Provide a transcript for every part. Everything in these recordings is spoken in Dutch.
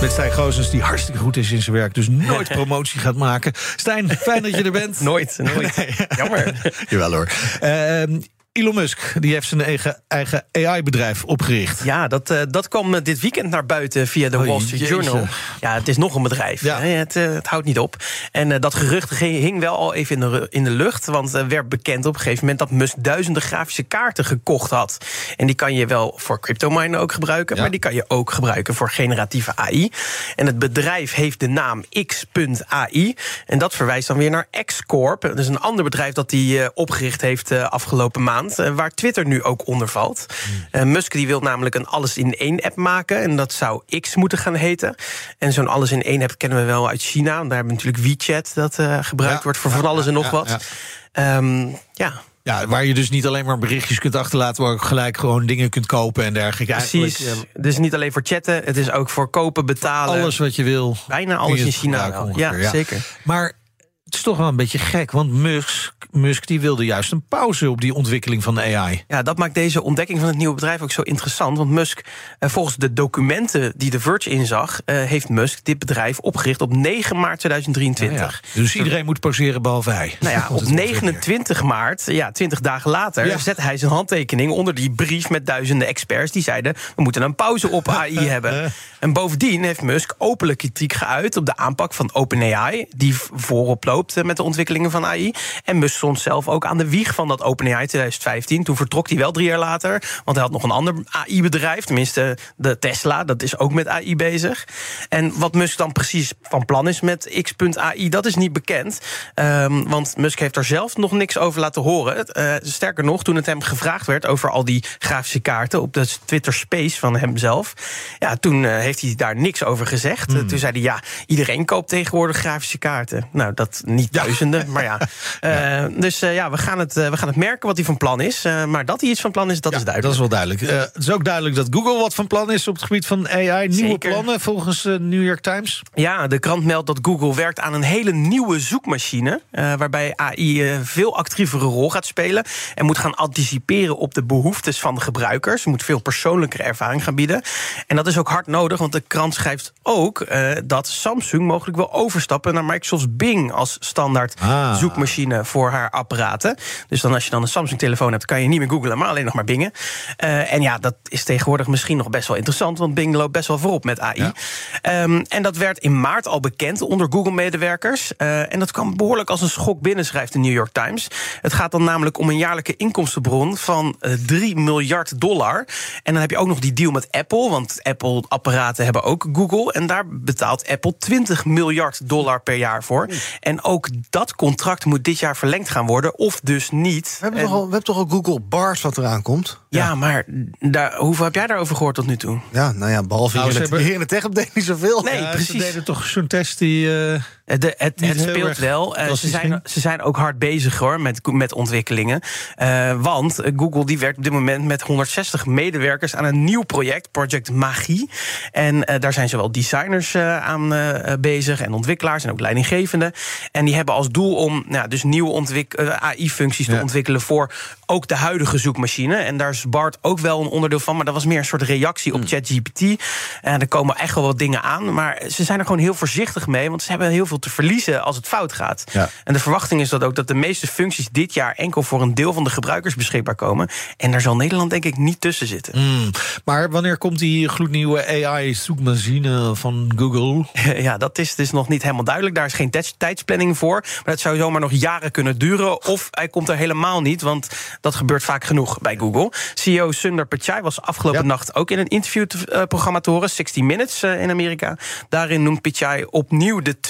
Met Stijn Goosens, die hartstikke goed is in zijn werk, dus nooit promotie gaat maken. Stijn, fijn dat je er bent. Nooit, nooit. Jammer. Jawel hoor. Ehm, Elon Musk die heeft zijn eigen, eigen AI-bedrijf opgericht. Ja, dat, uh, dat kwam eh, dit weekend naar buiten via de Oh, Wall Street jezus. Journal. Ja, het is nog een bedrijf. Ja. hè, Het, eh, het houdt niet op. En eh, dat gerucht hing wel al even in de, in de lucht. Want er werd bekend op een gegeven moment dat Musk duizenden grafische kaarten gekocht had. En die kan je wel voor cryptominen ook gebruiken. Ja. Maar die kan je ook gebruiken voor generatieve AI. En het bedrijf heeft de naam X.ai. En dat verwijst dan weer naar X-Corp. Dat is een ander bedrijf dat hij eh, opgericht heeft eh, afgelopen maand. Eh, waar Twitter nu ook onder valt. Eh, Musk die wil namelijk een alles-in-één-app maken. En dat zou X moeten gaan heten. En zo'n alles-in-één-app kennen we wel uit China. Daar hebben we natuurlijk WeChat dat eh, gebruikt Ja, wordt voor ja, van alles ja, en nog wat. ja. Ehm, ja, Ja, waar je dus niet alleen maar berichtjes kunt achterlaten, maar ook gelijk gewoon dingen kunt kopen en dergelijke. precies. Eigenlijk, is niet alleen voor chatten, het is ook voor kopen, betalen. alles wat je wil. Bijna alles in China Ja, zeker. Maar het is toch wel een beetje gek, want Musk, Musk die wilde juist een pauze op die ontwikkeling van de AI. Ja, dat maakt deze ontdekking van het nieuwe bedrijf ook zo interessant. Want Musk, eh, volgens de documenten die The Verge inzag, eh, heeft Musk dit bedrijf opgericht op 9 maart 2023. Ja, Dus iedereen moet pauzeren behalve hij. Nou ja, op het wordt weer. 29 maart, ja, 20 dagen later, Ja. zette hij zijn handtekening onder die brief met duizenden experts die zeiden: we moeten een pauze op AI hebben. En bovendien heeft Musk openlijk kritiek geuit op de aanpak van OpenAI, die voorop loopt eh, met de ontwikkelingen van AI. En Musk stond zelf ook aan de wieg van dat OpenAI 2015. Toen vertrok hij wel drie jaar later, want hij had nog een ander AI-bedrijf, tenminste de Tesla, dat is ook met AI bezig. En wat Musk dan precies van plan is met X.ai, dat is niet bekend. Ehm, want Musk heeft er zelf nog niks over laten horen. Eh, sterker nog, toen het hem gevraagd werd over al die grafische kaarten op de Twitter Space van hemzelf, ja, toen eh, heeft hij daar niks over gezegd. Hmm. Toen zei hij: ja, iedereen koopt tegenwoordig grafische kaarten. Nou, dat niet duizenden, maar ja. Eh, Dus eh, ja, we gaan, het, eh, we gaan het merken wat hij van plan is. Maar dat hij iets van plan is, dat Ja, is dat duidelijk. is wel duidelijk. Het is ook duidelijk dat Google wat van plan is op het gebied van AI. Nieuwe Zeker. plannen volgens de New York Times. Ja, de krant meldt dat Google werkt aan een hele nieuwe zoekmachine. waarbij AI een veel actievere rol gaat spelen. En moet gaan anticiperen op de behoeftes van de gebruikers. Moet veel persoonlijkere ervaring gaan bieden. En dat is ook hard nodig, want de krant schrijft ook dat Samsung mogelijk wil overstappen naar Microsoft's Bing als standaard Ah. zoekmachine voor haar apparaten. Dus dan als je dan een Samsung-telefoon hebt, kan je niet meer googlen, maar alleen nog maar bingen. Eh, en ja, dat is tegenwoordig misschien nog best wel interessant, want Bing loopt best wel voorop met AI. Ja. Ehm, en dat werd in maart al bekend onder Google-medewerkers. Eh, en dat kwam behoorlijk als een schok binnen, schrijft de New York Times. Het gaat dan namelijk om een jaarlijke inkomstenbron van eh, 3 miljard dollar. En dan heb je ook nog die deal met Apple, want Apple-apparaten hebben ook Google. En daar betaalt Apple 20 miljard dollar per jaar voor. En ook dat contract moet dit jaar verlengd gaan worden, of dus niet. We hebben, En- toch al, we hebben toch al Google Bars wat eraan komt? Ja, maar daar, hoeveel heb jij daarover gehoord tot nu toe? Ja, nou ja, behalve Nou, hier, in het, hebben- hier in de tech update niet zoveel. Nee, Ja, precies. Ze deden toch zo'n test die... Eh, De, het, het speelt erg wel. Eh, ze, zijn, ze zijn ook hard bezig hoor met, met ontwikkelingen. Eh, want eh, Google die werkt op dit moment met 160 medewerkers aan een nieuw project, Project Magie. En eh, daar zijn zowel designers eh, aan eh, eh, bezig en ontwikkelaars en ook leidinggevenden. En die hebben als doel om nou, dus nieuwe eh, AI-functies te Ja. ontwikkelen voor ook de huidige zoekmachine. En daar is Bart ook wel een onderdeel van, maar dat was meer een soort reactie Hmm. op ChatGPT. En er komen echt wel wat dingen aan, maar ze zijn er gewoon heel voorzichtig mee, want ze hebben heel veel te verliezen als het fout gaat. Ja. En de verwachting is dat ook dat de meeste functies dit jaar enkel voor een deel van de gebruikers beschikbaar komen. En daar zal Nederland denk ik niet tussen zitten. mm. Maar wanneer komt die gloednieuwe AI-zoekmachine van Google? Ja, dat is dus nog niet helemaal duidelijk. Daar is geen tijds- tijdsplanning voor. Maar het zou zomaar nog jaren kunnen duren. Of hij komt er helemaal niet, want dat gebeurt vaak genoeg bij Google. CEO Sundar Pichai was afgelopen Ja. nacht ook in een interviewprogramma te horen, 60 Minutes eh, in Amerika. Daarin noemt Pichai opnieuw de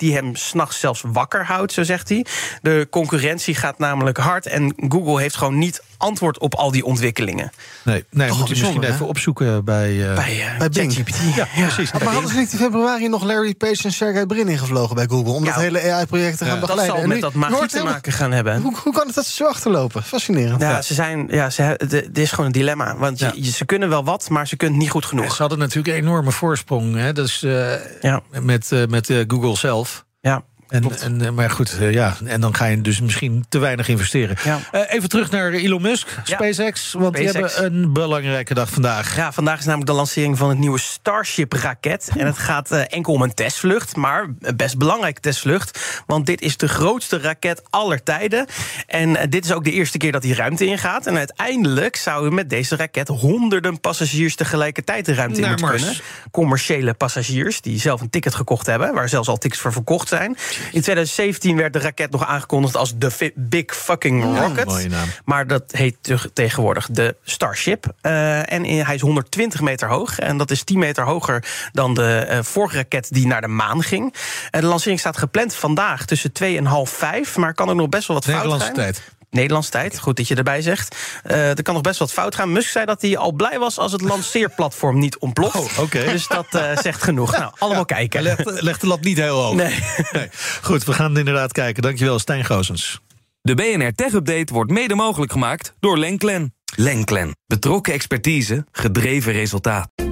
die hem s'nachts zelfs wakker houdt, zo zegt hij. De concurrentie gaat namelijk hard en Google heeft gewoon niet antwoord op al die ontwikkelingen. Nee, nee Toch moet je misschien even opzoeken bij... eh, Bij, Bij Bing. ChatGPT. Ja, precies. Maar hadden ze niet in februari nog Larry Page en Sergey Brin ingevlogen bij Google... om Ja. dat hele AI-project te gaan Ja. Dat begeleiden? zal En met nu- dat magie te maken gaan hebben. Hoe, hoe kan het dat ze zo achterlopen? Fascinerend. Ja, ze zijn, ja, ze, dit is gewoon een dilemma. Want je- Ja. je- ze kunnen wel wat, maar ze kunnen niet goed Ja, genoeg. Ze hadden natuurlijk een enorme voorsprong. Hè? Dus, eh, Ja, met, met eh, Google zelf. ja. En, en, eh, maar goed, eh, ja. En dan ga je dus misschien te weinig investeren. Ja. Eh, even terug naar Elon Musk. SpaceX. Want die SpaceX. hebben een belangrijke dag vandaag. Ja, vandaag is namelijk de lancering van het nieuwe Starship-raket. En het gaat enkel om een testvlucht, maar een best belangrijke testvlucht. Want dit is de grootste raket aller tijden. En dit is ook de eerste keer dat die ruimte ingaat. En uiteindelijk zouden met deze raket honderden passagiers tegelijkertijd de ruimte in moeten kunnen. Commerciële passagiers die zelf een ticket gekocht hebben, waar zelfs al tickets voor verkocht zijn. In 2017 werd de raket nog aangekondigd als de Big Fucking Rocket. mooie naam. Maar dat heet te- tegenwoordig de Starship. Eh, en hij is 120 meter hoog. En dat is 10 meter hoger dan de eh, vorige raket die naar de maan ging. En de lancering staat gepland vandaag tussen 2 en half 5. Maar kan er nog best wel wat fout Nederlandse gaan. tijd. Nederlandse tijd, goed dat je erbij zegt. Eh, er kan nog best wat fout gaan. Musk zei dat hij al blij was als het lanceerplatform niet ontploft. Oh, oké. Dus dat eh, zegt genoeg. Nou, allemaal kijken. Legt de lat niet heel hoog. Nee. Nee. Goed, we gaan inderdaad kijken. Dankjewel, Stijn Goosens. De BNR Tech Update wordt mede mogelijk gemaakt door Lenklen. Lenklen. Betrokken expertise, gedreven resultaat.